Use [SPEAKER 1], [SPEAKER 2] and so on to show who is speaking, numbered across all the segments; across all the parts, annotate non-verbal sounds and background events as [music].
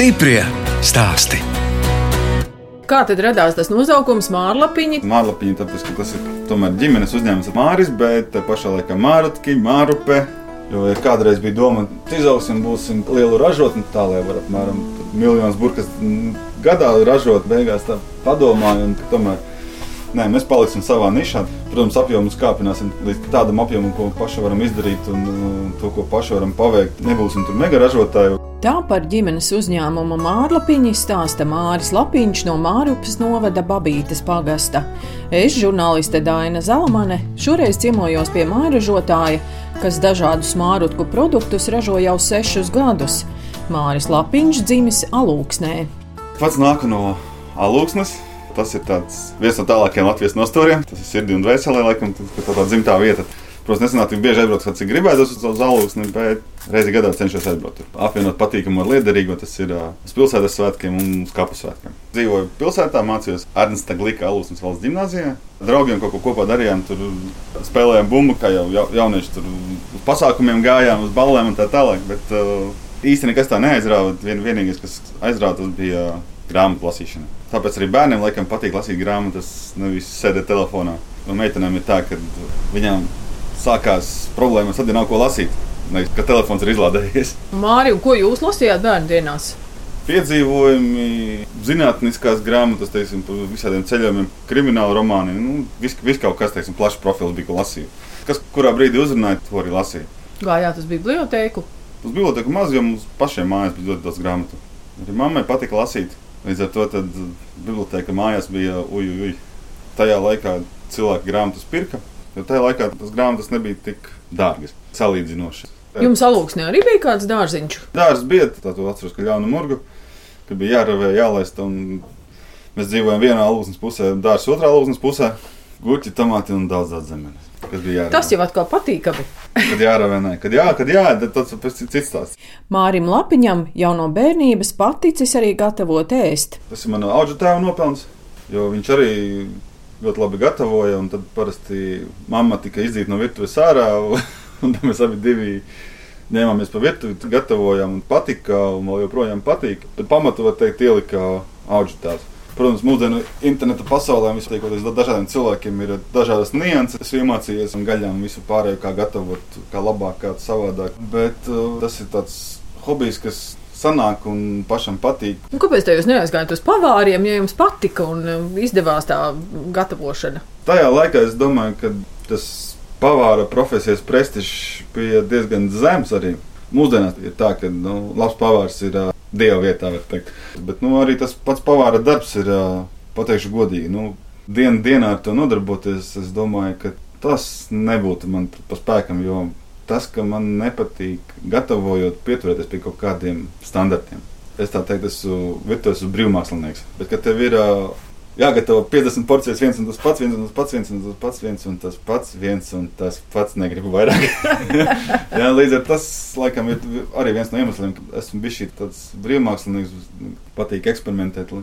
[SPEAKER 1] Stiprie stāsti.
[SPEAKER 2] Kā tad radās tas nosaukums Mārlapiņa?
[SPEAKER 3] Mārlapiņa, tāpēc, ka tas ir tomēr ģimenes uzņēmums Māris, bet pašā laikā Mārutki, Mārupe. Jo ja kādreiz bija doma, ka izaugsim, būsim lielu ražotni, tā lai var apmēram miljonus burkas gadā ražot. Beigās tā padomāju, un tomēr Nē, mēs paliksim savā nišā. Protams, apjomus kāpināsim līdz tādam apjomam, ko paši varam izdarīt, un uh, to, ko paši varam paveikt. Nebūsim tur mega ražotāji.
[SPEAKER 2] Tā par ģimenes uzņēmumu Mārlapiņu stāsta Māris Lapiņš no Mārupas novada Babītes pagasta. Es, žurnāliste Daina Zalamane, šoreiz ciemojos pie māražotāja, kas dažādus mārutku produktus ražo jau sešus gadus. Māris Lapiņš dzimis Alūksnē.
[SPEAKER 3] Pats nāku no Alūksnes. Tas ir viens no tālākajiem Latvijas nostūriem. Tas ir sirdī un dvēselē, laikam, tā tā dzimtā vieta. Protams, nesenāk tik bieži aizbraukt, cik gribētos uz zālūksni, bet reizi gadā cenšos aizbraukt. Apvienot patīkamu ar liederīgu, tas ir uz pilsētas svētkiem un uz kapu svētkiem. Dzīvoju pilsētā, mācījos Ernsta Glika Alūsnes valsts gimnājā. Draugiem kaut ko kopā darījām, tur spēlējām bumbu, kā jau jaunieši tur uz pasākumiem gājām, uz ballēm un tā tālāk. Bet uh, īstenībā nekas tā neaizrāva. Vien, vienīgais, kas aizrāva, tas bija uh, grāmatu lasīšana. Tāpēc arī bērniem laikam patīk lasīt grāmatas, nevis sēdēt telefonā. Un meitenēm ir tā, ka viņām sākās problēmas, tad ir nav ko lasīt. Ne, ka telefons ir izlādējies.
[SPEAKER 2] Mārija, ko jūs lasījāt bērnu dienās?
[SPEAKER 3] Piedzīvojumi, zinātniskās grāmatas, teiksim, par visādiem ceļojumiem, krimināla romāni. Nu, Viss vis kaut kas, teiksim, plašs profils bija, ko lasīju. Kas kurā brīdī uzrunāja, to arī lasīju.
[SPEAKER 2] Gājāt uz bibliotēku?
[SPEAKER 3] Uz bibliotēku maz, jo mums pašiem mājās bija ļoti daudz grāmatu. Arī mammai patika lasīt. Līdz ar to biblioteka mājās bija ujuj. Tajā laikā cilvēki grāmatas pirka, jo tajā laikā tas grāmatas nebija tik dārgas, salīdzinoši.
[SPEAKER 2] Jums alūksnē arī bija kāds dārziņš?
[SPEAKER 3] Dārzs bija, tā to atceros, ka ļaunu murgu, ka bija jāravē, jālaist. Mēs dzīvojam vienā alūksnes pusē, dārzs otrā alūksnes pusē, gurķi, tomāti un daudz, daudz zemes.
[SPEAKER 2] Tas jau atkal patīkami.
[SPEAKER 3] kad jāravenē, kad jā, kad jā, tas ir cits stāsts.
[SPEAKER 2] Mārim Lapiņam jau no bērnības paticis arī gatavot ēst.
[SPEAKER 3] Tas ir mana auga tēva nopelns, jo viņš arī ļoti labi gatavoja. Tad parasti mamma tika izdzīta no virtuves ārā. Un mēs abi divi ņēmāmies pa virtuvi, gatavojām, un patika, un vēl joprojām patīk. Bet pamatu var teikt, ielika audzētājs. Protams, mūsdienu interneta pasaulē vispārīgoties dažādiem cilvēkiem ir dažādas nianses. Es iemācījos un gaļām visu pārējo, kā gatavot, kā labāk, kā savādāk. Bet uh, tas ir tāds hobijs, kas sanāk un pašam patīk.
[SPEAKER 2] Un kāpēc jūs neaizgājāt uz pavāriem, ja jums patika un izdevās tā gatavošana?
[SPEAKER 3] Tajā laikā es domāju, ka tas pavāra profesijas prestižs bija diezgan zems arī. Mūsdienās ir tā, ka nu, labs pavārs ir uh, dieva vietā, var teikt. Bet nu, arī tas pats pavāra darbs ir, uh, pateikšu godīgi, nu, dienu dienā ar to nodarboties. Es domāju, ka tas nebūtu man pa spēkam, jo tas, ka man nepatīk gatavojot, pieturēties pie kaut kādiem standartiem. Es tā teiktu, esmu virtuves brīvmākslinieks. Bet, kad tev ir uh, jāgatavo 50 porcijas, viens un tas pats, viens un tas pats, viens un tas pats, viens un tas pats, viens un tas pats, negribu vairāk. [laughs] Jā, līdz ar tas, laikam, ir arī viens no iemesliem, ka esmu bijis tāds brīvmākslinieks, patīk eksperimentēt.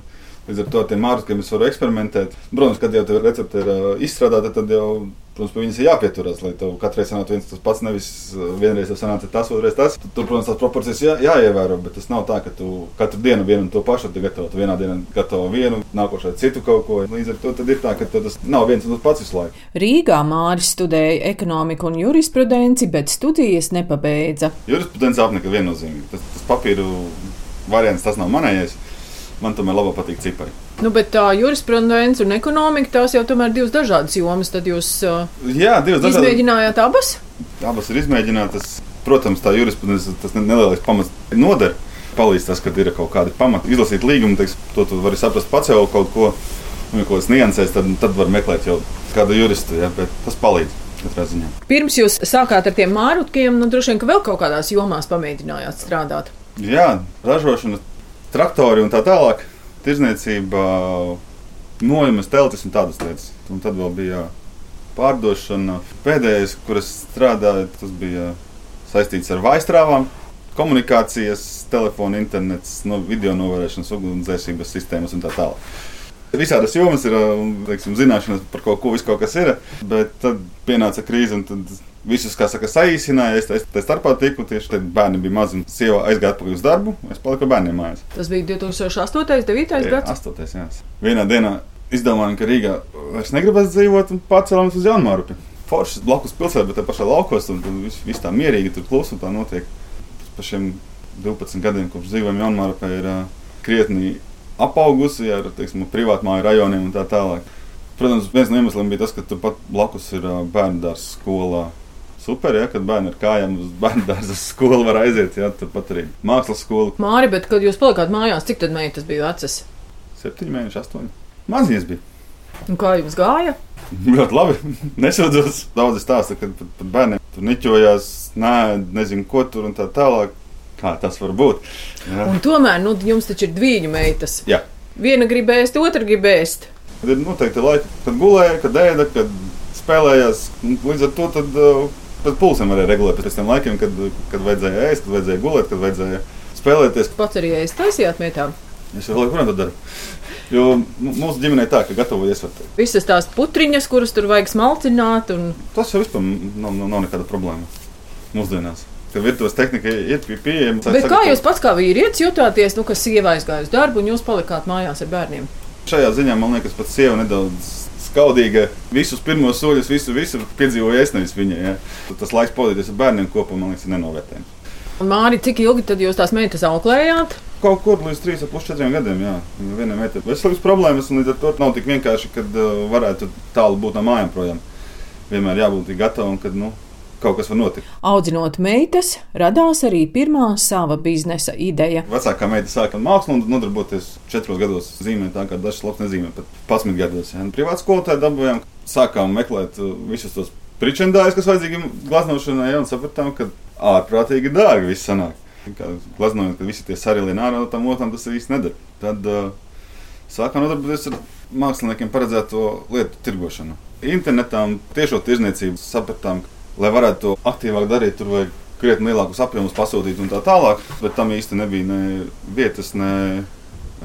[SPEAKER 3] Līdz ar to ar tiem mārciņiem es varu eksperimentēt. Protams, kad jau tā recepte ir uh, izstrādāta, tad jau protams, pie viņas ir jāpieturās, lai tev katru reizi sanātu viens tas pats. Nevis vienreiz tev sanāca tas, otrreiz tas. Tur, protams, tās proporcijas jā, jāievēro, bet tas nav tā, ka tu katru dienu vienu un to pašu gatavo. Tu vienā dienā gatavo vienu, nākošais citu kaut ko. Līdz ar to ir tā, ka tas nav viens un tas pats visu laiku.
[SPEAKER 2] Rīgā Māris studēja ekonomiku un jurisprudenci, bet studijas nepabeidza.
[SPEAKER 3] Jurisprudence apnika viennozīmīgi. Tas, tas papīru variants tas nav manējais man tomēr labāk patīk cipari.
[SPEAKER 2] Nu, bet tā jurisprudence un ekonomika tās jau tomēr divas dažādas jomas. Tad jūs uh,
[SPEAKER 3] Jā, dažādas.
[SPEAKER 2] izmēģinājāt abas?
[SPEAKER 3] Abas ir izmēģinātas. Protams, tā jurisprudence tas nelielais pamats noder. Palīdz tas, kad ir kaut kādi pamati. Izlasīt līgumu, teiks, to tu vari saprast pats jau kaut ko, nu, kaut kādas niansēs, tad, tad var meklēt jau kādu juristu, ja, bet tas palīdz.
[SPEAKER 2] Pirms jūs sākāt ar tiem mārutkiem, nu, droši vien, ka vēl kaut kādās jomās pamēģinājāt strādāt.
[SPEAKER 3] Jā, ražošana traktori un tā tālāk, tirzniecība, nojumas, teltis un tādas lietas. Un tad vēl bija pārdošana. Pēdējais, kuras strādāja, tas bija saistīts ar vaistrāvām, komunikācijas, telefona, internets, no video novērēšanas, ugunsdzēsības sistēmas un tā tālāk. Visādas jomas ir teiksim, zināšanas par kaut ko, kaut kas ir. Bet tad pienāca krīze, un tad visus, kā saka, saīsināja. Es tā starpā tiku, tieši tad bērni bija mazi. Sieva aizgāja atpakaļ uz darbu, es paliku bērniem mājās.
[SPEAKER 2] Tas bija 2008. un 2009. gads.
[SPEAKER 3] 8. Jā. Vienā dienā izdomājām, ka Rīgā vairs negribas dzīvot un pārcēlāmies uz Jaunmārupi. Foršs blakus pilsētā, bet te pašā laukos, un viss vis tā mierīgi tur klusi un tā notiek. Šiem 12 gadiem, kopš dzīvojam Jaunmārupē, ir uh, krietni apaugusi ar teiksim, privātmāju rajoniem un tā tālāk. Protams, viens no iemesliem bija tas, ka turpat blakus ir bērnu dārza skolā. Super, ja, kad bērni ar kājām uz bērnu dārza skolu var aiziet. Ja, turpat arī mākslas skola.
[SPEAKER 2] Māri, bet kad jūs palikāt mājās, cik tad meitas bija vecas?
[SPEAKER 3] Septiņi mēneši, astoņi. Maziņas bija.
[SPEAKER 2] Un kā jums gāja? [laughs]
[SPEAKER 3] Ļoti labi. [laughs] Nesūdzos. Daudz stāsta, ka pat, pat bērniem tur niķojās, nē, nezinu, ko tur un tā tālāk. Kā tas var būt?
[SPEAKER 2] Jā. Un tomēr nu, jums taču ir divi meitas.
[SPEAKER 3] Jā.
[SPEAKER 2] Viena grib ēst, otra grib ēst.
[SPEAKER 3] Ir noteikti laiki, kad gulēja, kad ēda, kad spēlējās. Līdz ar to tad, tad pulsam varēja regulēt pēc tiem laikiem, kad, kad vajadzēja ēst, kad vajadzēja gulēt, kad vajadzēja spēlēties.
[SPEAKER 2] Pats arī ēst taisījāt mietām.
[SPEAKER 3] Es jau joprojām to daru. Jo mūsu ģimenē tā, ka gatavojas iesvērt.
[SPEAKER 2] Visas tās putriņas, kuras tur vajag smalcināt. Un...
[SPEAKER 3] Tas jau vispār nav, nav, nav nekāda problēma mūsdienās ka virtuves tehnika ir pieejama.
[SPEAKER 2] Bet kā jūs pats kā vīrietis jutāties, nu, ka sieva aizgāja uz darbu un jūs palikāt mājās ar bērniem?
[SPEAKER 3] Šajā ziņā man liekas, pat sieva nedaudz skaudīga. Visus pirmos soļus, visu, visu piedzīvoju es nevis viņai. Ja. Tas laiks pavadīties ar bērniem kopā, man liekas, ir nenovērtējams.
[SPEAKER 2] Māri, cik ilgi tad jūs tās meitas auklējāt?
[SPEAKER 3] Kaut kur līdz 3,5-4 gadiem. Jā, vienam meitai veselības problēmas, un līdz ar to nav tik vienkārši, kad uh, varētu tālu būt no mājām projām. Vienmēr jābūt gatavam, kad nu, kaut kas var notikt.
[SPEAKER 2] Audzinot meitas, radās arī pirmā sava biznesa ideja.
[SPEAKER 3] Vecākā meita sāka mākslu un nodarboties četros gados zīmēt, tā kā dažs labs nezīmē, pat 11 gados. Ja. Privāts skolotāju dabūjām, sākām meklēt uh, visus tos pričendājus, kas vajadzīgi glaznošanai, ja, un sapratām, ka ārprātīgi dārgi viss sanāk. Glaznojot, ka visi tie sarilien ārā no tam otram, tas īsti nedara. Tad uh, sākām nodarboties ar māksliniekiem paredzēto lietu tirgošanu. Internetā tiešo tirzniecību sapratām, ka lai varētu to aktīvāk darīt, tur vajag krietni lielākus apjomus pasūtīt un tā tālāk. Bet tam īsti nebija ne vietas, ne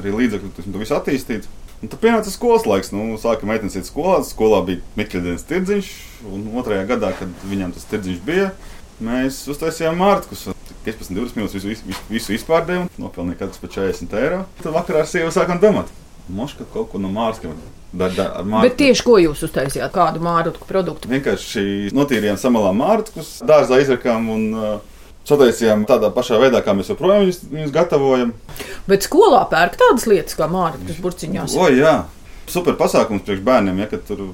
[SPEAKER 3] arī līdzekļu, kas to visu attīstīt. Un tad pienāca skolas laiks. Nu, sāka meitenes iet skolā. Skolā bija Mikls tirdziņš, un otrajā gadā, kad viņam tas tirdziņš bija, mēs uztaisījām mārciņus. 15, 20 minūtes visu, visu, visu izpārdevām, nopelnīja katrs par 40 eiro. Tad vakarā ar sievu sākām domāt, moška kaut ko no mārciņiem.
[SPEAKER 2] Da, da, Bet tieši ko jūs uztaisījāt? Kādu mārciņu produktu?
[SPEAKER 3] Vienkārši notīrījām samalā mārciņus, dārzā izrakām un uh, sataisījām tādā pašā veidā, kā mēs joprojām viņus, viņus gatavojam.
[SPEAKER 2] Bet skolā pērk tādas lietas kā mārciņas burciņās.
[SPEAKER 3] O, jā, super pasākums priekš bērniem, ja tur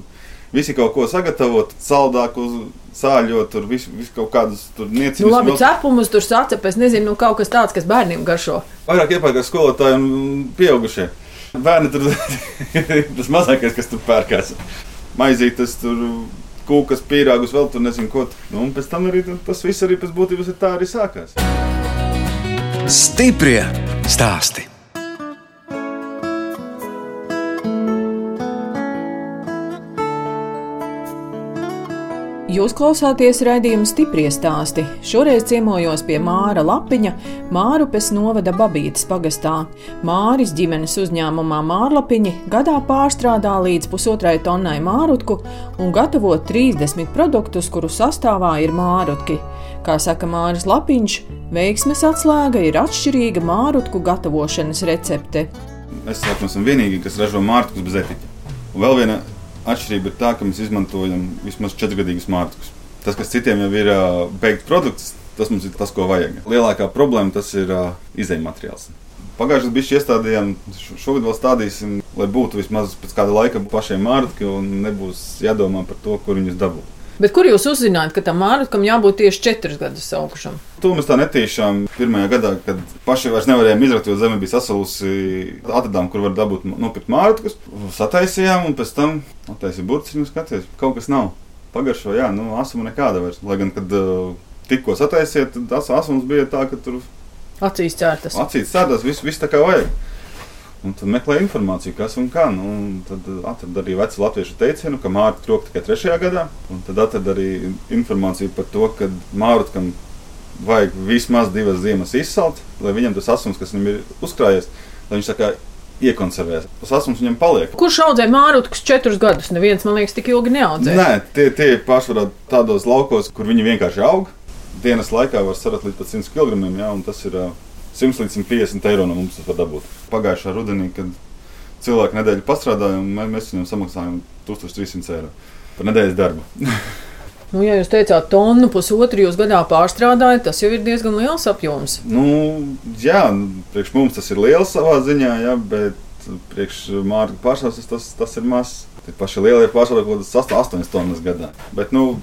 [SPEAKER 3] visi kaut ko sagatavot, saldāku, sāļot, tur visu, visu kaut kādus nieciņus.
[SPEAKER 2] Nu, labi, cepumus tur sacep, es nezinu, nu, kaut kas tāds, kas bērniem garšo.
[SPEAKER 3] Vairāk iepērkās skolotāji un pieaugušie. Bērni tur [laughs] tas mazākais, kas tur pērkās. Maizītes, tur kūkas, pīrāgus, vēl tur nezinu, ko. Nu, un pēc tam arī tas viss arī pēc būtības ir tā arī sākās. Stiprie stāsti!
[SPEAKER 2] Jūs klausāties raidījuma stipri stāstī. Šoreiz ciemojos pie Māra Lapiņa, Mārupes novada Babītas pagastā. Māris ģimenes uzņēmumā Mārlapiņi gadā pārstrādā līdz pusotrai tonnai mārutku un gatavo 30 produktus, kuru sastāvā ir mārutki. Kā saka Māris Lapiņš, veiksmes atslēga ir atšķirīga mārutku gatavošanas recepte.
[SPEAKER 3] Es esmu vienīgais, kas ražo mārutkus bez etiķa. Un vēl viena Atšķirība ir tā, ka mēs izmantojam vismaz četrgadīgus mārciņus. Tas, kas citiem jau ir uh, beigts produkts, tas mums ir tas, ko vajag. Lielākā problēma tas ir uh, izējuma materiāls. Pagājušajā gadā iestādījām, šogad vēl stādīsim, lai būtu vismaz pēc kāda laika pašiem mārciņi un nebūs jādomā par to, kur viņus dabūt.
[SPEAKER 2] Bet kur jūs uzzinājāt, ka tam mārciņam jābūt tieši četrus gadus augšam?
[SPEAKER 3] To mēs tā netīšām pirmajā gadā, kad paši vairs nevarējām izrakt, jo zeme bija sasalusi. Atradām, kur var dabūt nopirkt mārciņus, sataisījām un pēc tam attaisījām burciņu un skatījāmies, kaut kas nav. Pagaršo, jā, nu, asuma nekāda vairs. Lai gan, kad uh, tikko sataisījāt, tad tas asums bija tā, ka tur
[SPEAKER 2] acīs cērtas.
[SPEAKER 3] Acīs cērtas, viss, viss tā kā vajag. Un tad meklēja informāciju, kas un kā. Nu, un tad atrada arī vecu latviešu teicienu, ka mārciņa trok tikai trešajā gadā. Un tad atrada arī informāciju par to, ka mārciņam vajag vismaz divas ziemas izsalt, lai viņam tas asums, kas viņam ir uzkrājies, lai viņš tā kā iekonservēs. Tas asums viņam paliek.
[SPEAKER 2] Kurš audzē mārutkus četrus gadus? Neviens, man liekas, tik ilgi neaudzē.
[SPEAKER 3] Nē, tie, tie ir pārsvarā tādos laukos, kur viņi vienkārši aug. Dienas laikā var sarat līdz pat 100 kg, ja, un tas ir uh, 100 līdz 150 eiro no mums tas var dabūt. Pagājušā rudenī, kad cilvēki nedēļu pastrādāja, mēs viņiem samaksājām 1300 eiro par nedēļas darbu. [laughs]
[SPEAKER 2] Nu, ja jūs teicāt, tonu pusotru jūs gadā pārstrādājat, tas jau ir diezgan liels apjoms.
[SPEAKER 3] Nu, jā, priekš mums tas ir liels savā ziņā, jā, bet priekš mārciņu pārstāvs tas, tas ir mazs. Tie paši lielie pārstāvji kaut kādas 8 tonnas gadā. Bet, nu,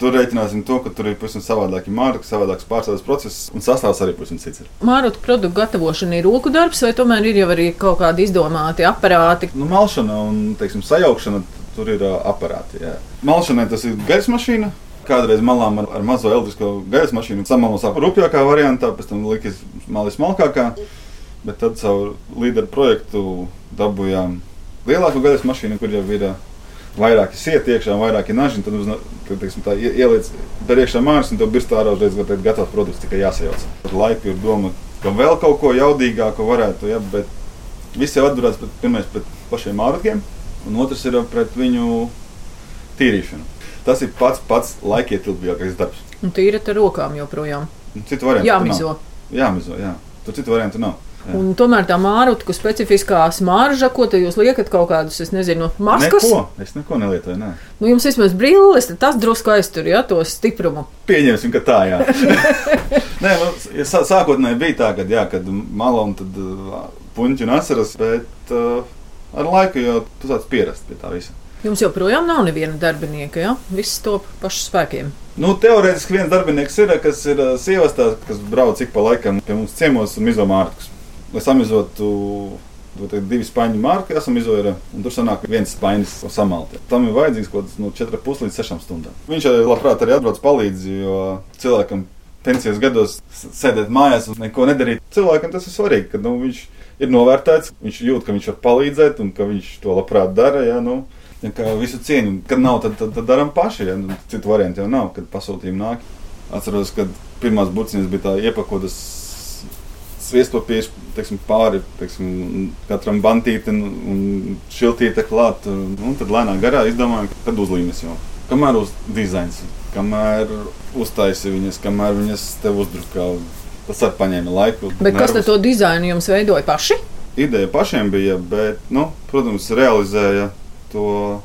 [SPEAKER 3] Tur rēķināsim to, ka tur ir pavisam savādāki mārciņi, savādāks pārstrādes process un sastāvs arī pavisam cits.
[SPEAKER 2] Mārutu produktu gatavošana ir roku darbs, vai tomēr ir jau arī kaut kādi izdomāti aparāti?
[SPEAKER 3] Nu, malšana un teiksim, sajaukšana tur ir ā, aparāti. Jā. Malšanai tas ir gaisa mašīna. Kādreiz malām ar, ar mazo elektrisko gaisa mašīnu samalos rupjākā variantā, pēc tam likas malis smalkākā. Bet tad caur līderu projektu dabūjām lielāku gaisa mašīnu, kur jau ir ā, vairāki sieti iekšā, un vairāki naži. Tad, tad teiksim, tā ie- ieliec par iekšā mājas, un tev birst ārā uzreiz tev gatavs produkts, tikai jāsajauc. Ar laiku ir doma, ka vēl kaut ko jaudīgāku varētu, ja, bet viss jau atdurās pret, pirmais pret pašiem ārotiem, un otrs ir pret viņu tīrīšanu. Tas ir pats pats laikietilpīgākais darbs.
[SPEAKER 2] Un tīra ar rokām joprojām.
[SPEAKER 3] Citu variantu tur
[SPEAKER 2] Jāmizo.
[SPEAKER 3] Jāmizo, jā. Tur citu variantu nav.
[SPEAKER 2] Un tomēr tā mārutku specifiskā smarža, ko te jūs liekat kaut kādus, es nezinu, maskas.
[SPEAKER 3] Neko, es neko nelietoju. Nē.
[SPEAKER 2] Nu, jums vismaz brilles, tas drusku aiztur, ja, to stiprumu.
[SPEAKER 3] Pieņemsim, ka tā, jā. [laughs] [laughs] Nē, nu, ja sā- sākotnēji bija tā, ka, jā, kad malā un tad puņķi un asaras, bet uh, ar laiku jau tu sāc pierast pie tā visa.
[SPEAKER 2] Jums joprojām nav neviena darbinieka, ja? Viss top pašu spēkiem.
[SPEAKER 3] Nu, teorētiski viens darbinieks ir, kas ir sievas, tā, kas brauc ik pa laikam pie mums ciemos un mizo mārciņus. Lai samizotu divi spaiņu mārciņu, esam izvēlējušies, un tur sanāk viens spainis samalti. Tam ir vajadzīgs kaut kas no 4,5 līdz 6 stundām. Viņš arī labprāt arī atbrauc palīdzi, jo cilvēkam pensijas gados sēdēt mājās un neko nedarīt. Cilvēkam tas ir svarīgi, ka nu, viņš ir novērtēts, viņš jūt, ka viņš var palīdzēt un ka viņš to labprāt dara. Ja, nu, Ja visu cieņu, kad nav, tad, tad, tad darām paši. Ja? Nu, Citu variantu jau nav, kad pasūtījumi nāk. Atceros, kad pirmās burciņas bija tā iepakotas sviestopieši teiksim, pāri teiksim, katram bantītam un šiltīte klāt. Un tad lēnām garā izdomājām, kad uzlīmes jau. Kamēr uz dizains, kamēr uztaisīja viņas, kamēr viņas tev uzdrukā. Tas arī paņēma laiku.
[SPEAKER 2] Bet kas
[SPEAKER 3] nervus.
[SPEAKER 2] to dizainu jums veidoja paši?
[SPEAKER 3] Ideja pašiem bija, bet, nu, protams, realizēja to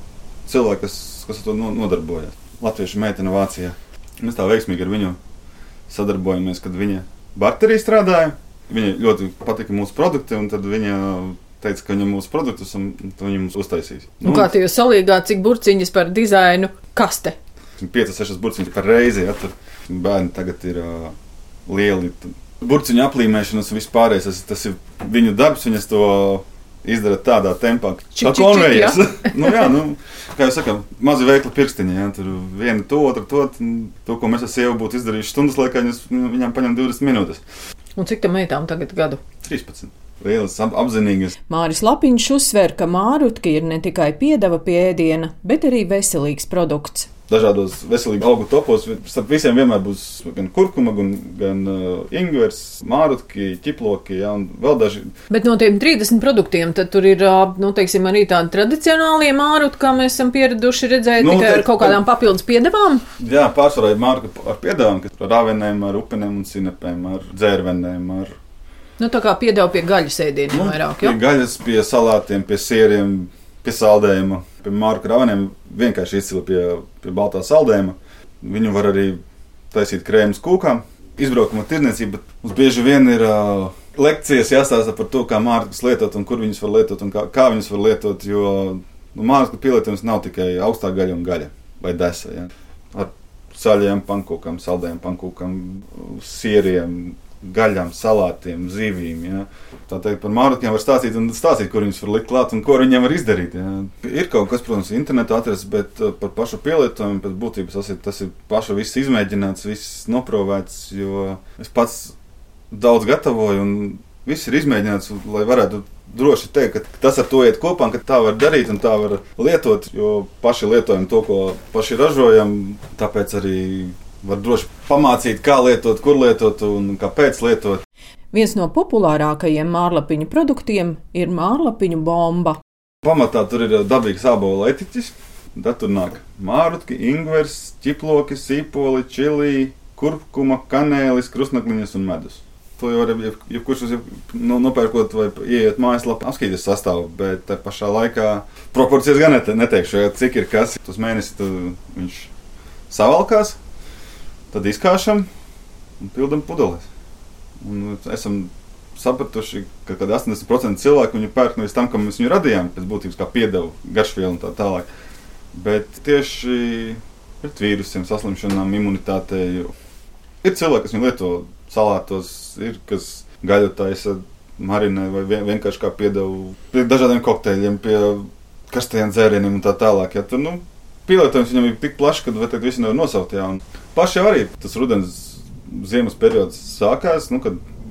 [SPEAKER 3] cilvēku, kas, kas to no- nodarbojas. Latviešu meitene Vācijā. Mēs tā veiksmīgi ar viņu sadarbojamies, kad viņa barterī strādāja. Viņai ļoti patika mūsu produkti, un tad viņa teica, ka viņa mūsu produktus un to viņa mums uztaisīs.
[SPEAKER 2] Nu, kā tie jūs salīgāt, cik burciņas par dizainu kaste?
[SPEAKER 3] 5, 6 burciņus par reizi. Ja, tur bērni tagad ir uh, lieli. Burciņu aplīmēšanas un vispārējais. Tas, tas ir viņu darbs. Viņas to izdara tādā tempā,
[SPEAKER 2] čik,
[SPEAKER 3] konvejas. [laughs] nu, jā, nu, kā jau sakām, mazi veikli pirkstiņi. Ja, tur viena to, otru to. un To, ko mēs ar sievu būtu izdarījuši stundas laikā, viņas, viņām paņem 20 minūtes.
[SPEAKER 2] Un cik tam meitām tagad gadu?
[SPEAKER 3] 13. Lielas, ap, apzinīgas.
[SPEAKER 2] Māris Lapiņš uzsver, ka mārutki ir ne tikai piedeva pie ēdiena, bet arī veselīgs produkts.
[SPEAKER 3] Dažādos veselīgos augu topos starp visiem vienmēr būs gan kurkuma, gan, gan uh, ingvers, mārutki, ķiploki ja, un vēl daži
[SPEAKER 2] Bet no tiem 30 produktiem tad tur ir ā, nu, teiksim, arī tādi tradicionālie mārutki, kā mēs esam pieraduši redzēt, Nu, tikai
[SPEAKER 3] te-
[SPEAKER 2] ar kaut kādām papildus piedevām.
[SPEAKER 3] Jā, pārsvarā ir mārka ar piedāvājumu, kas ar rāvenēm, ar upēm un sinepēm, ar dzērvenēm, ar
[SPEAKER 2] Nu, tā kā piedeva pie gaļas ēdieniem nu, vairāk.
[SPEAKER 3] pie
[SPEAKER 2] Ja?
[SPEAKER 3] gaļas, pie salātiem, pie sieriem, pie saldējuma, pie mārka rāvenēm. Vienkārši izcili pie, pie baltā saldējuma. Viņu var arī taisīt krēmus kūkām. Izbraukuma tirniecība mums bieži vien ir uh, lekcijas jāstāsta par to, kā mārkas lietot un kur viņas var lietot un kā, kā viņas var lietot. Jo nu, mārkas pielietojums nav tikai augstā gaļa un gaļa vai desa. Ja. Ar saļiem pankūkam, saldējiem pankūkam, sieriem, gaļām, salātiem, zivīm. Ja. Tā teikt, par mārciņiem var stāstīt un stāstīt, kur viņas var likt klāt un ko viņiem var izdarīt. Ja. Ir kaut kas, protams, internetā atrasts, bet uh, par pašu pielietojumu pēc būtības tas ir, tas ir paša viss izmēģināts, viss noprovēts, jo es pats daudz gatavoju un viss ir izmēģināts, lai varētu droši teikt, ka tas ar to iet kopā, ka tā var darīt un tā var lietot, jo paši lietojam to, ko paši ražojam, tāpēc arī var droši pamācīt, kā lietot, kur lietot un kāpēc lietot.
[SPEAKER 2] Viens no populārākajiem mārlapiņu produktiem ir mārlapiņu bomba.
[SPEAKER 3] Pamatā tur ir dabīgs ābola etiķis. Tad tur nāk mārutki, ingvers, ķiploki, sīpoli, čili, kurkuma, kanēlis, krustnakliņas un medus. To jau var jebkurš ja, ja nu, nopērkot vai ieiet mājaslapā, apskatīties sastāvu, bet tā pašā laikā proporcijas gan nete, neteikšu, ja, cik ir kas. Tas mēnesis viņš savalkās, tad izkāšam un pildam pudelēs. Un esam sapratuši, ka 80% cilvēku viņu pērk nevis tam, ka mēs viņu radījām, pēc būtības kā piedevu, garšvielu un tā tālāk. Bet tieši pret vīrusiem, saslimšanām, imunitātei. Ir cilvēki, kas viņu lieto salātos, ir kas gaļu taisa, marinē vai vienkārši kā piedevu pie dažādiem kokteļiem, pie karstajiem dzērieniem un tā tālāk. Ja, tur, nu, pielietojums viņam ir tik plašs, ka visi visi nevar nosaukt. Jā, paši arī tas rudens, ziemas periods sākās. Nu,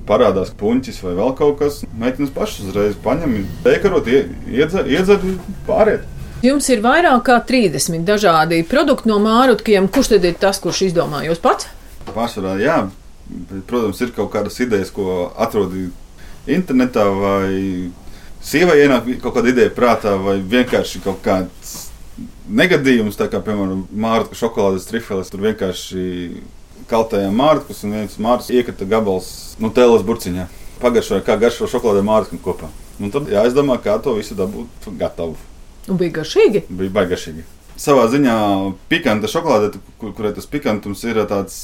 [SPEAKER 3] parādās puņķis vai vēl kaut kas. Meitenes pašas uzreiz paņem, teikarot, iedzer, iedzer pāriet.
[SPEAKER 2] Jums ir vairāk kā 30 dažādi produkti no mārutkiem. Kurš tad ir tas, kurš izdomā jūs pats?
[SPEAKER 3] Pārsvarā, jā. Protams, ir kaut kādas idejas, ko atrodi internetā, vai sievai ienāk kaut kāda ideja prātā, vai vienkārši kaut kāds negadījums, tā kā, piemēram, mārciņa šokolādes trifeles. Tur vienkārši kaltējām mārciņus, un viens mārciņš iekrita gabals Nutellas burciņā. Pagaršoja, kā garšo šokolāde mārciņu kopā. Un tad jāizdomā, kā to visu dabūt gatavu.
[SPEAKER 2] Un bija garšīgi?
[SPEAKER 3] Bija baigšīgi. Savā ziņā pikanta šokolāde, kur, kurai tas pikantums ir tāds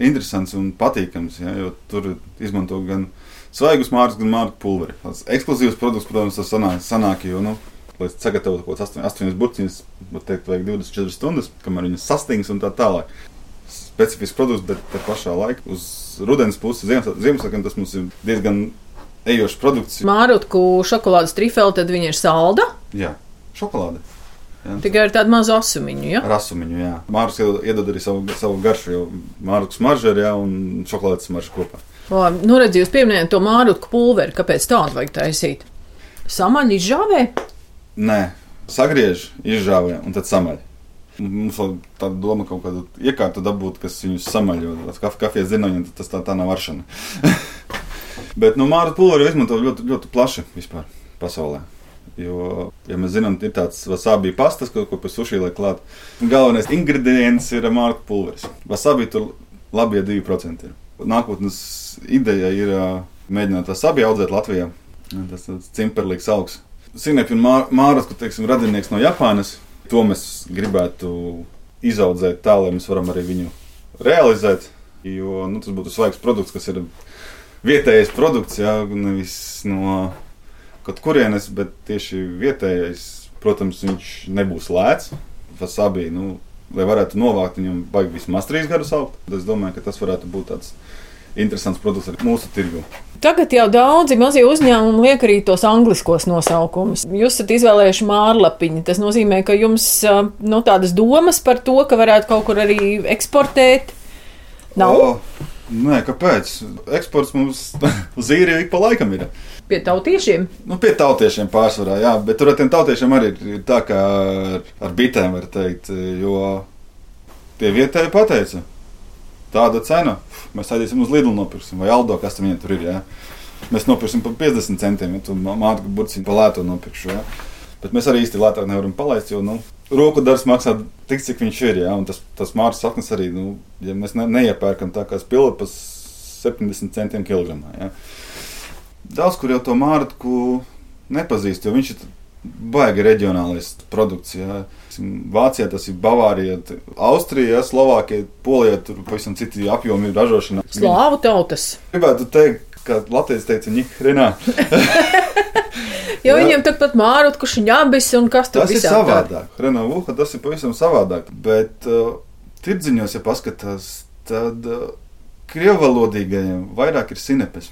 [SPEAKER 3] interesants un patīkams. Ja, tur izmanto gan svaigus mārciņus, gan mārciņu pulveri. Tas ekskluzīvs produkts, protams, tas sanāk, sanāk jo, nu, lai sagatavotu kaut kādas 8 burciņas, teikt, vajag 24 stundas, kamēr viņas sastings un tā tālāk. Specifisks produkts, bet te pašā laikā uz rudens puses, Ziemassvētkiem tas mums ir diezgan ejošs produkts.
[SPEAKER 2] Mārutku šokolādes trifeli, tad viņa ir salda?
[SPEAKER 3] Jā, šokolāde.
[SPEAKER 2] Jā. Tikai ar tādu mazu asumiņu. Ja?
[SPEAKER 3] Ar asumiņu, jā. Mārcis iedod arī savu, savu garšu, jo mārcis smarža ir jā, un šokolādes smarža kopā.
[SPEAKER 2] O, nu, redz, jūs pieminējāt to mārutku pulveri. Kāpēc tādu vajag taisīt? Samaļ izžāvē?
[SPEAKER 3] Nē, sagriež, izžāvē un tad samaļ. Mums vēl tāda doma kaut kādu iekārtu dabūt, kas viņus samaļ, jo kafijas zinoņi, tas tā, tā nav varšana. [laughs] Bet nu, mārciņu pulveri izmanto ļoti, ļoti plaši vispār pasaulē. Jo, ja mēs zinām, ir tāds wasabi pastas, ko, ko pēc sushi liek klāt, galvenais ingredients ir mārka pulveris. Wasabi tur labi, ja 2% ir. Nākotnes ideja ir mēģināt wasabi audzēt Latvijā. Tas ir cimperlīgs augs. Sinepju māras, kur teiksim, radinieks no Japānas, to mēs gribētu izaudzēt tā, lai mēs varam arī viņu realizēt. Jo nu, tas būtu svaigs produkts, kas ir vietējais produkts, jā, nevis no kaut kurienes, bet tieši vietējais, protams, viņš nebūs lēts. Fasabī, nu, lai varētu novākt viņam baigi vismaz trīs gadus augt. Es domāju, ka tas varētu būt tāds interesants produkts arī mūsu tirgu.
[SPEAKER 2] Tagad jau daudzi mazie uzņēmumi liek arī tos angliskos nosaukumus. Jūs esat izvēlējuši mārlapiņu. Tas nozīmē, ka jums nu, tādas domas par to, ka varētu kaut kur arī eksportēt, nav.
[SPEAKER 3] O, nē, kāpēc? Eksports mums [laughs] uz īriju ik pa laikam ir.
[SPEAKER 2] Pie tautiešiem?
[SPEAKER 3] Nu, pie tautiešiem pārsvarā, jā, bet tur ar tiem tautiešiem arī ir tā kā ar, ar bitēm, var teikt, jo tie vietēji pateica, tāda cena, mēs aiziesim uz Lidlu nopirksim, vai Aldo, kas tam viņiem tur ir, jā. Mēs nopirksim par 50 centiem, ja tu mātu burciņu pa lēto nopirkšu, jā. Bet mēs arī īsti lētāk nevaram palaist, jo, nu, roku darbs maksā tik, cik viņš ir, jā, un tas, tas mārs saknes arī, nu, ja mēs ne, neiepērkam tā kā spila pa 70 centiem kilogramā, jā daudz kur jau to mārciņu nepazīst, jo viņš ir baigi reģionālais produkts. Jā. Vācijā tas ir Bavārija, Austrija, Slovākija, Polija. Tur pavisam citi apjomi ir ražošanā.
[SPEAKER 2] Slāvu tautas.
[SPEAKER 3] Gribētu teikt, ka Latvijas teica, Nihrenā. [laughs]
[SPEAKER 2] jo viņiem tāpat mārot, kurš ņabis un kas tur
[SPEAKER 3] tas ir savādāk. Renavuha tas ir pavisam savādāk. Bet uh, tirdziņos, ja paskatās, tad uh, krievalodīgajiem vairāk ir sinepes.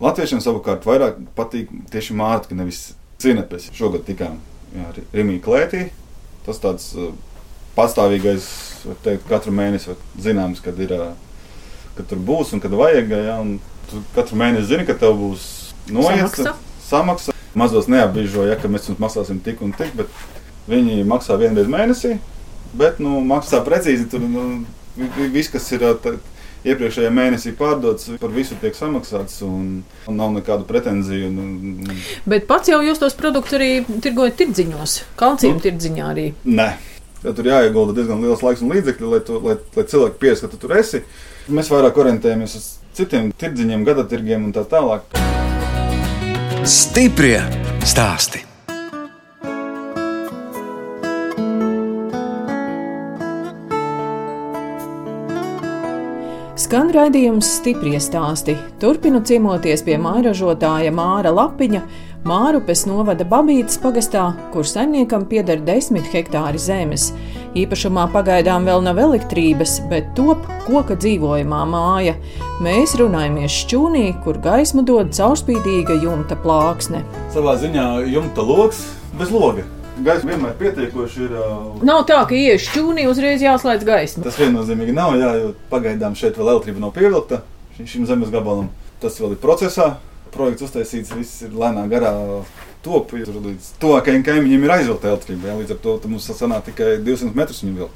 [SPEAKER 3] Latviešiem savukārt vairāk patīk tieši mārciņa, nevis cinepes. Šogad tikām Rīgā klētī. Tas tāds uh, pastāvīgais, var teikt, katru mēnesi zināms, kad, ir, uh, kad tur būs un kad vajag. Ja, un katru mēnesi zini, ka tev būs noiets, samaksa. samaksa. Mazos neapbīžo, ja mēs jums maksāsim tik un tik, bet viņi maksā vienreiz mēnesī. Bet nu, maksā precīzi. Tur nu, viss, kas ir. Tā, iepriekšējā mēnesī pārdots, par visu tiek samaksāts un, un nav nekādu pretenziju. Un, un...
[SPEAKER 2] Bet pats jau jūs tos produktus arī tirgojat tirdziņos, kalcijuma nu, tirdziņā arī.
[SPEAKER 3] Nē. Ja tur jāiegulda diezgan liels laiks un līdzekļi, lai, tu, lai, lai cilvēki pieskatītu, ka tu tur esi. Mēs vairāk orientējamies uz citiem tirdziņiem, gada tirgiem un tā tālāk.
[SPEAKER 1] Stiprie stāsti!
[SPEAKER 2] Skan raidījums stipri stāsti. Turpinu ciemoties pie mājražotāja Māra Lapiņa, Mārupes novada Babītas pagastā, kur saimniekam pieder desmit hektāri zemes. Īpašumā pagaidām vēl nav elektrības, bet top koka dzīvojamā māja. Mēs runājamies šķūnī, kur gaismu dod caurspīdīga jumta plāksne.
[SPEAKER 3] Savā ziņā jumta lokus bez loga. Gaisa vienmēr pietiekoši ir. Uh...
[SPEAKER 2] Nav tā, ka ienāc šķūnī uzreiz jāslēdz gaisma.
[SPEAKER 3] Tas viennozīmīgi nav, jā, jo pagaidām šeit vēl elektrība nav pievilkta šim zemes gabalam. Tas vēl ir procesā. Projekts uztaisīts, viss ir lēnā garā. Top, tur līdz tuvākajiem kaimiņiem ir aizvilkta elektrība. Jā, līdz ar to mums sanāk tikai 200 metrus viņa vēl.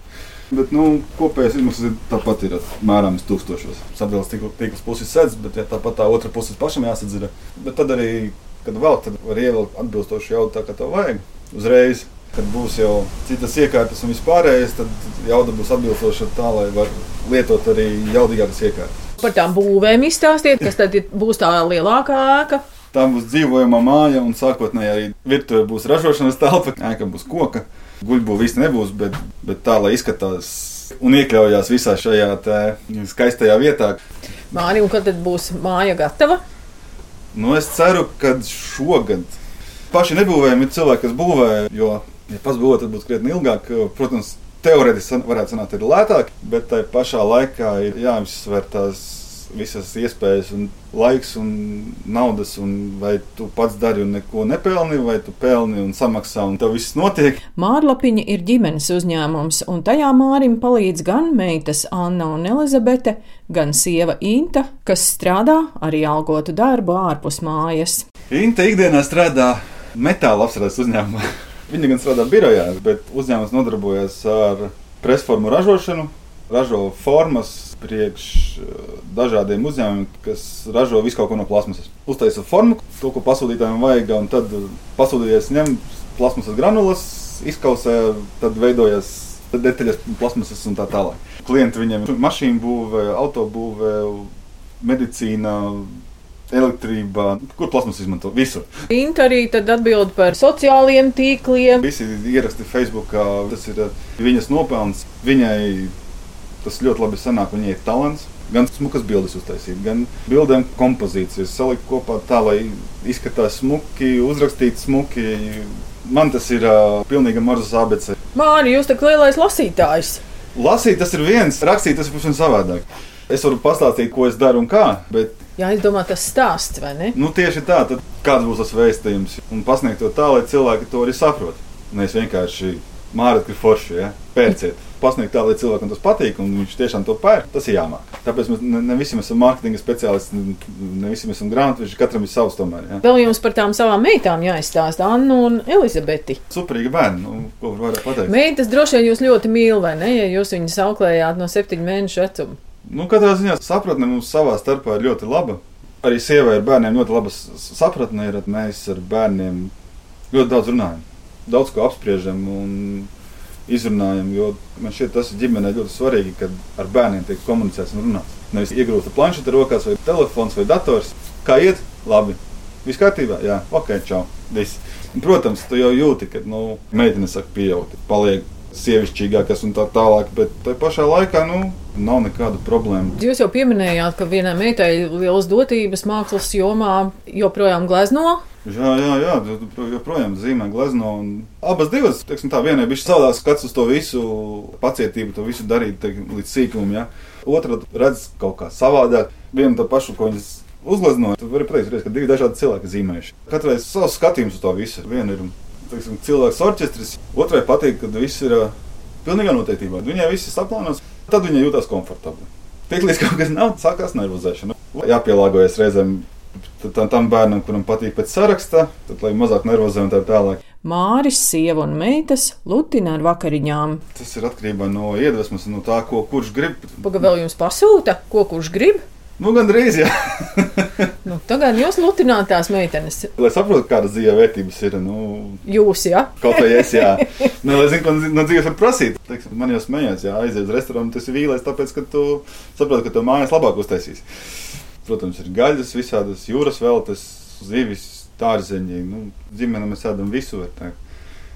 [SPEAKER 3] Bet nu, kopējais izmaksas tāpat ir mērāms tūkstošos. Sadalījums tīkls puses sedz, bet ja tāpat tā otra puse pašam jāsadz. Ir. Bet tad arī, kad vēl, tad var ievilkt atbilstoši jau tā, kā tev vajag uzreiz. Kad būs jau citas iekārtas un vispārējais, tad jauda būs atbilstoša tā, lai var lietot arī jaudīgākas iekārtas.
[SPEAKER 2] Par tām būvēm izstāstiet, kas tad būs tā lielākā ēka.
[SPEAKER 3] Tā būs dzīvojama māja, un sākotnēji arī virtuve būs ražošanas telpa, ēka būs koka. Guļbūve viss nebūs, bet, bet tā, lai izskatās un iekļaujās visā šajā skaistajā vietā.
[SPEAKER 2] Māri, un kad tad būs māja gatava?
[SPEAKER 3] Nu, es ceru, ka šogad paši nebūvējam, ir cilvēki, kas būvē. Jo, ja pats būvē, tad būs krietni ilgāk. Protams, teorētiski varētu sanākt, ir lētāk, bet tai pašā laikā ir jāizsver tās visas iespējas, un laiks un naudas, un vai tu pats dari un neko nepelni, vai tu pelni un samaksā, un tev viss notiek.
[SPEAKER 2] Mārlapiņa ir ģimenes uzņēmums, un tajā Mārim palīdz gan meitas Anna un Elizabete, gan sieva Inta, kas strādā arī algotu darbu ārpus mājas.
[SPEAKER 3] Inta ikdienā strādā metāla apstrādes uzņēmumā. [laughs] Viņa gan strādā birojā, bet uzņēmums nodarbojas ar presformu ražošanu, ražo formas priekš eh, dažādiem uzņēmumiem, kas ražo visu kaut ko no plasmasas. Uztaisa formu, to, ko pasūtītājiem vajag, un tad pasūtītājs ņem plasmasas granulas, izkausē, tad veidojas detaļas, plasmasas un tā tālāk. Klienti viņiem ir mašīnu būve, autobūve, medicīna elektrībā, kur plasmas izmanto visur.
[SPEAKER 2] Inta arī atbild par sociālajiem tīkliem.
[SPEAKER 3] Visi ieraksti Facebook, tas ir viņas nopelns. Viņai tas ļoti labi sanāk, viņai ir talants. Gan smukas bildes uztaisīt, gan bildēm kompozīcijas salikt kopā tā, lai izskatās smuki, uzrakstīt smuki. Man tas ir uh, pilnīgi marzas ABC.
[SPEAKER 2] Māri, jūs kā lielais lasītājs.
[SPEAKER 3] Lasīt tas ir viens, rakstīt tas ir pavisam savādāk. Es varu pastāstīt, ko es daru un kā, bet
[SPEAKER 2] Jā, es domāju, tas stāsts, vai ne?
[SPEAKER 3] Nu, tieši tā, tad kāds būs tas vēstījums un pasniegt to tā, lai cilvēki to arī saprot. Nevis vienkārši mārīt, ka forši, ja? pērciet. Pasniegt tā, lai cilvēkam tas patīk, un viņš tiešām to pērk. Tas ir jāmāk. Tāpēc mēs ne, ne visi esam mārketinga speciālisti, ne visi esam grāmatveži, katram ir savs tomēr. Ja?
[SPEAKER 2] Vēl jums par tām savām meitām jāizstāsta Annu un Elizabeti.
[SPEAKER 3] Superīgi bērni, nu, ko var pateikt.
[SPEAKER 2] Meitas droši vien jūs ļoti mīl, vai ne, ja jūs viņus auklējāt no septiņu mēnešu vecuma.
[SPEAKER 3] Nu, katrā ziņā sapratne mums savā starpā ir ļoti laba. Arī sievai ar bērniem ļoti laba sapratne ir, mēs ar bērniem ļoti daudz runājam, daudz ko apspriežam un izrunājam. Man šķiet, tas ir ģimenē ļoti svarīgi, kad ar bērniem tiek komunicēts un runāts. Nevis iegrūsta planšeta rokās, vai telefons, vai dators. Kā iet? Labi. Viss kārtībā? Jā, ok, čau. Viss. Protams, tu jau jūti, ka nu, meitene saka, pieaugt, paliek sievišķīgākas un tā tālāk, bet tajā pašā laikā nu, nav nekāda problēma.
[SPEAKER 2] Jūs jau pieminējāt, ka vienai meitai lielas dotības mākslas jomā, joprojām glezno.
[SPEAKER 3] Jā, jā, jā, joprojām zīmē glezno. Abas divas, teiksim, tā vienai bija savādāk skats uz to visu, pacietību, to visu darīt teiksim, līdz sīkumam. Ja? Otra redz kaut kā savādāk, vienu to pašu, ko viņas uzgleznot. Tad var pateikt, ka divi dažādi cilvēki zīmējuši. Katrai savs skatījums uz to visu. Viena ir teiksim, cilvēks orķestris, otrai patīk, kad viss ir uh, pilnīgā noteiktībā. Viņai viss ir saplānots, tad viņa jūtas komfortabli. Tiklīdz kaut kas nav, sākās nervozēšana. Jāpielāgojas reizēm tam bērnam, kuram patīk pēc saraksta, tad lai mazāk nervozē un tā tālāk.
[SPEAKER 2] Māris, sieva un meitas lutina ar vakariņām.
[SPEAKER 3] Tas ir atkarībā no iedvesmas, no tā, ko kurš grib.
[SPEAKER 2] Pagaidām vēl jums pasūta, ko kurš grib.
[SPEAKER 3] Nu, [laughs] gan drīz, jā.
[SPEAKER 2] nu, tagad jūs lutināt tās meitenes.
[SPEAKER 3] Lai saprotu, kādas dzīves vērtības ir. Nu,
[SPEAKER 2] jūs, jā.
[SPEAKER 3] Kaut kā es, jā. [laughs] nu, lai zinu, ko no dzīves var prasīt. Teiksim, man jau smējās, jā, aiziet uz restorānu, tas ir vīlais, tāpēc, ka tu saproti, ka to mājas labāk uztaisīs. Protams, ir gaļas, visādas jūras veltes, zivis, tārzeņi. Nu, ģimene mēs ēdam visu.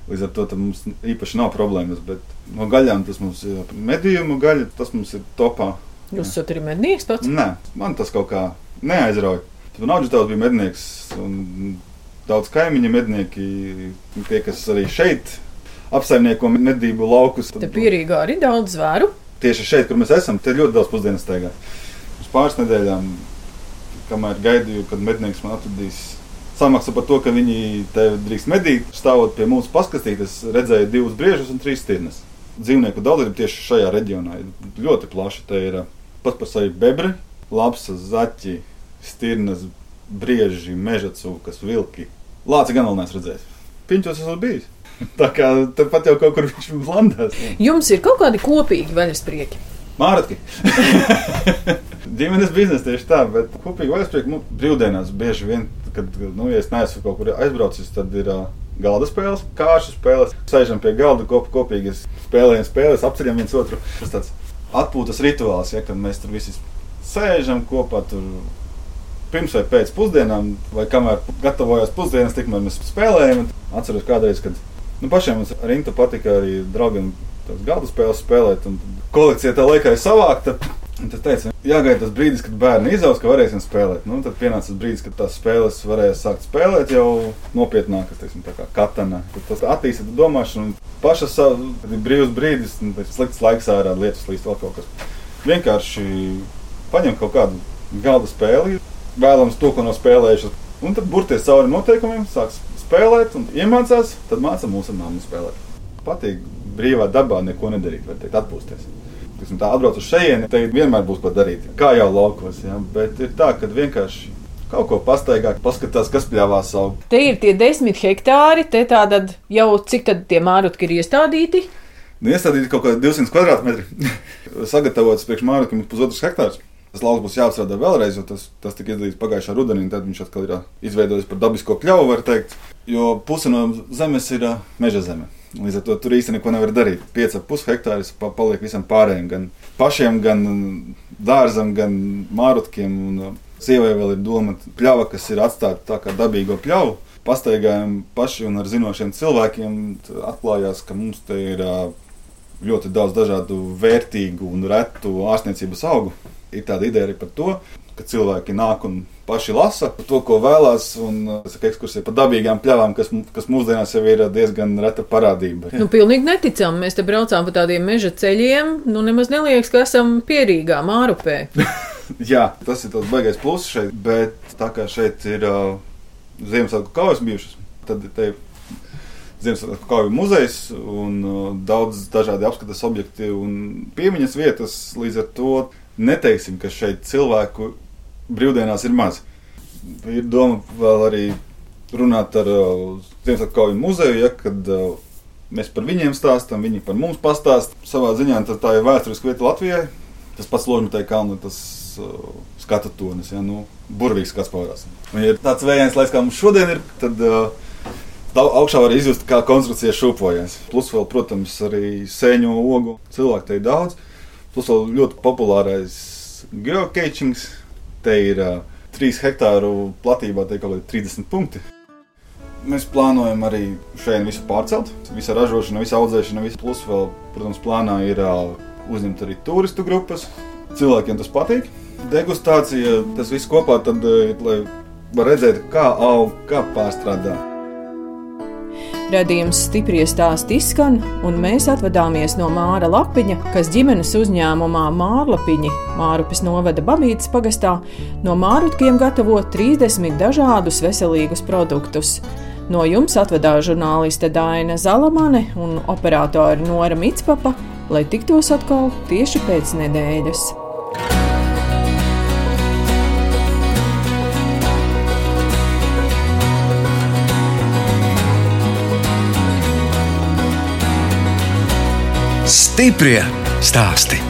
[SPEAKER 3] Līdz ar to mums īpaši nav problēmas. Bet no gaļām tas mums ir medījumu gaļa, tas mums ir topā.
[SPEAKER 2] Jūs esat arī mednieks pats?
[SPEAKER 3] Nē, man tas kaut kā neaizrauja. Tur Nāģis tēvs bija mednieks, un daudz kaimiņu mednieki, tie, kas arī šeit apsaimnieko medību laukus.
[SPEAKER 2] Te pierīgā arī daudz zvēru.
[SPEAKER 3] Tieši šeit, kur mēs esam, te ļoti daudz pusdienas staigā. Uz pāris nedēļām, kamēr gaidīju, kad mednieks man atradīs samaksu par to, ka viņi te drīkst medīt, stāvot pie mums paskatīt, es redzēju divus briežus un trīs stirnas. Dzīvnieku daudzība tieši šajā reģionā ir ļoti plaša. Te ir pat par sevi bebri, lapsas, zaķi, stirnas, brieži, meža cūkas, vilki. Lāci gan vēl neesmu redzējis. Piņķos esmu bijis. [laughs] Tā kā tepat jau kaut kur viņš landās.
[SPEAKER 2] Jums ir kaut kādi kopīgi vaļasprieki?
[SPEAKER 3] Māratki. [laughs] Ģimenes biznesa tieši tā, bet kopīgi vaļasprieki nu, brīvdienās bieži vien, kad, nu, ja es neesmu kaut kur aizbraucis, tad ir uh, galda spēles, kāršu spēles. Sēžam pie galda kop, kopīgi spēlējam spēles, apceļam viens otru. Tas tāds atpūtas rituāls, ja, kad mēs tur visi sēžam kopā. Tur, Pirms vai pēc pusdienām, vai kamēr gatavojās pusdienas, tikmēr mēs spēlējam. Atceros kādreiz, kad nu, pašiem mums ar Intu patika arī draugiem tās galda spēles spēlēt. Kolekcija tā laikā ir savākta. Tas teica, jāgaida tas brīdis, kad bērni izaugs, ka varēsim spēlēt. Nu, tad pienāca tas brīdis, kad tās spēles varēs sākt spēlēt jau nopietnāk, teiksim, kā katana. Tad tas attīstīja domāšanu. Paša savu brīvs brīdis, nu, slikts laiks ārā, lietus līdz vēl kaut kas. Vienkārši paņem kaut kādu galda spēli, vēlams to, ko nav spēlējuši. Un tad burties cauri noteikumiem, sāks spēlēt un iemācās, tad māca mūsu māmu spēlēt. Patīk brīvā dabā neko nedarīt, var teikt, atpūsties tiksim, tā atbrauc uz šejieni, te vienmēr būs ko darīt. Kā jau laukos, ja? bet ir tā, ka vienkārši kaut ko pastaigāt, paskatās, kas pļāvās savu.
[SPEAKER 2] Te ir tie desmit hektāri, te tātad jau cik tad tie mārutki ir iestādīti?
[SPEAKER 3] Nu, iestādīti kaut kādi 200 kvadrātmetri. [laughs] Sagatavots priekš mārutkiem pusotrs hektārs. Tas lauks būs jāapstrādā vēlreiz, jo tas, tas tika izdarīts pagājušā rudenī. Tad viņš atkal ir izveidojis par dabisko pļauju, var teikt. Jo puse no zemes ir meža zeme. Līdz ar to tur īstenībā neko nevar darīt. 5,5 hektārus paliek visam pārējiem, gan pašiem, gan dārzam, gan mārutkiem. Un sievai vēl ir doma pļava, kas ir atstāta tā kā dabīgo pļauju. Pastaigājam paši un ar zinošiem cilvēkiem atklājās, ka mums te ir ļoti daudz dažādu vērtīgu un retu ārstniecības augu. Ir tāda ideja arī par to, ka cilvēki nāk un paši lasa to, ko vēlās. Un tas ir ekskursija pa dabīgām pļavām, kas, kas mūsdienās jau ir diezgan reta parādība.
[SPEAKER 2] Nu, pilnīgi neticami. Mēs te braucām pa tādiem meža ceļiem. Nu, nemaz neliekas, ka esam pierīgā mārupē. [laughs]
[SPEAKER 3] Jā, tas ir tas baigais pluss šeit, bet tā kā šeit ir uh, Ziemassvētku kaujas bijušas, tad te ir Ziemassvētku kauju muzejs un uh, daudz dažādi apskates objekti un piemiņas vietas. Līdz ar to neteiksim, ka šeit cilvēku brīvdienās ir maz. Ir doma vēl arī runāt ar uh, Ziemassvētku muzeju, ja, kad uh, mēs par viņiem stāstām, viņi par mums pastāst. Savā ziņā tā ir vēsturiska vieta Latvijai. Tas pats Ložmetē kalna, tas uh, skatu tonis, ja, nu, burvīgs skats pavarās. Un, ja ir tāds vējains laiks, kā mums šodien ir, tad uh, augšā var izjust, kā konstrukcija šūpojas. Plus vēl, protams, arī sēņu ogu cilvēku te ir daudz. Plus vēl ļoti populārais geocachings, Te ir uh, 3 hektāru platībā, te ir kaut kādi 30 punkti. Mēs plānojam arī šeit visu pārcelt. Visa ražošana, visa audzēšana, viss plus vēl, protams, plānā ir uh, uzņemt arī turistu grupas. Cilvēkiem tas patīk. Degustācija, tas viss kopā, tad, lai var redzēt, kā aug, kā pārstrādā.
[SPEAKER 2] Radījums stipri stāst izskan, un mēs atvadāmies no Māra Lapiņa, kas ģimenes uzņēmumā Mārlapiņi Mārupes novada Babītas pagastā no mārutkiem gatavo 30 dažādus veselīgus produktus. No jums atvedās žurnāliste Dāna Zalamane un operātore Nora Mitspapa, lai tiktos atkal tieši pēc nedēļas.
[SPEAKER 1] Stiprie stāsti.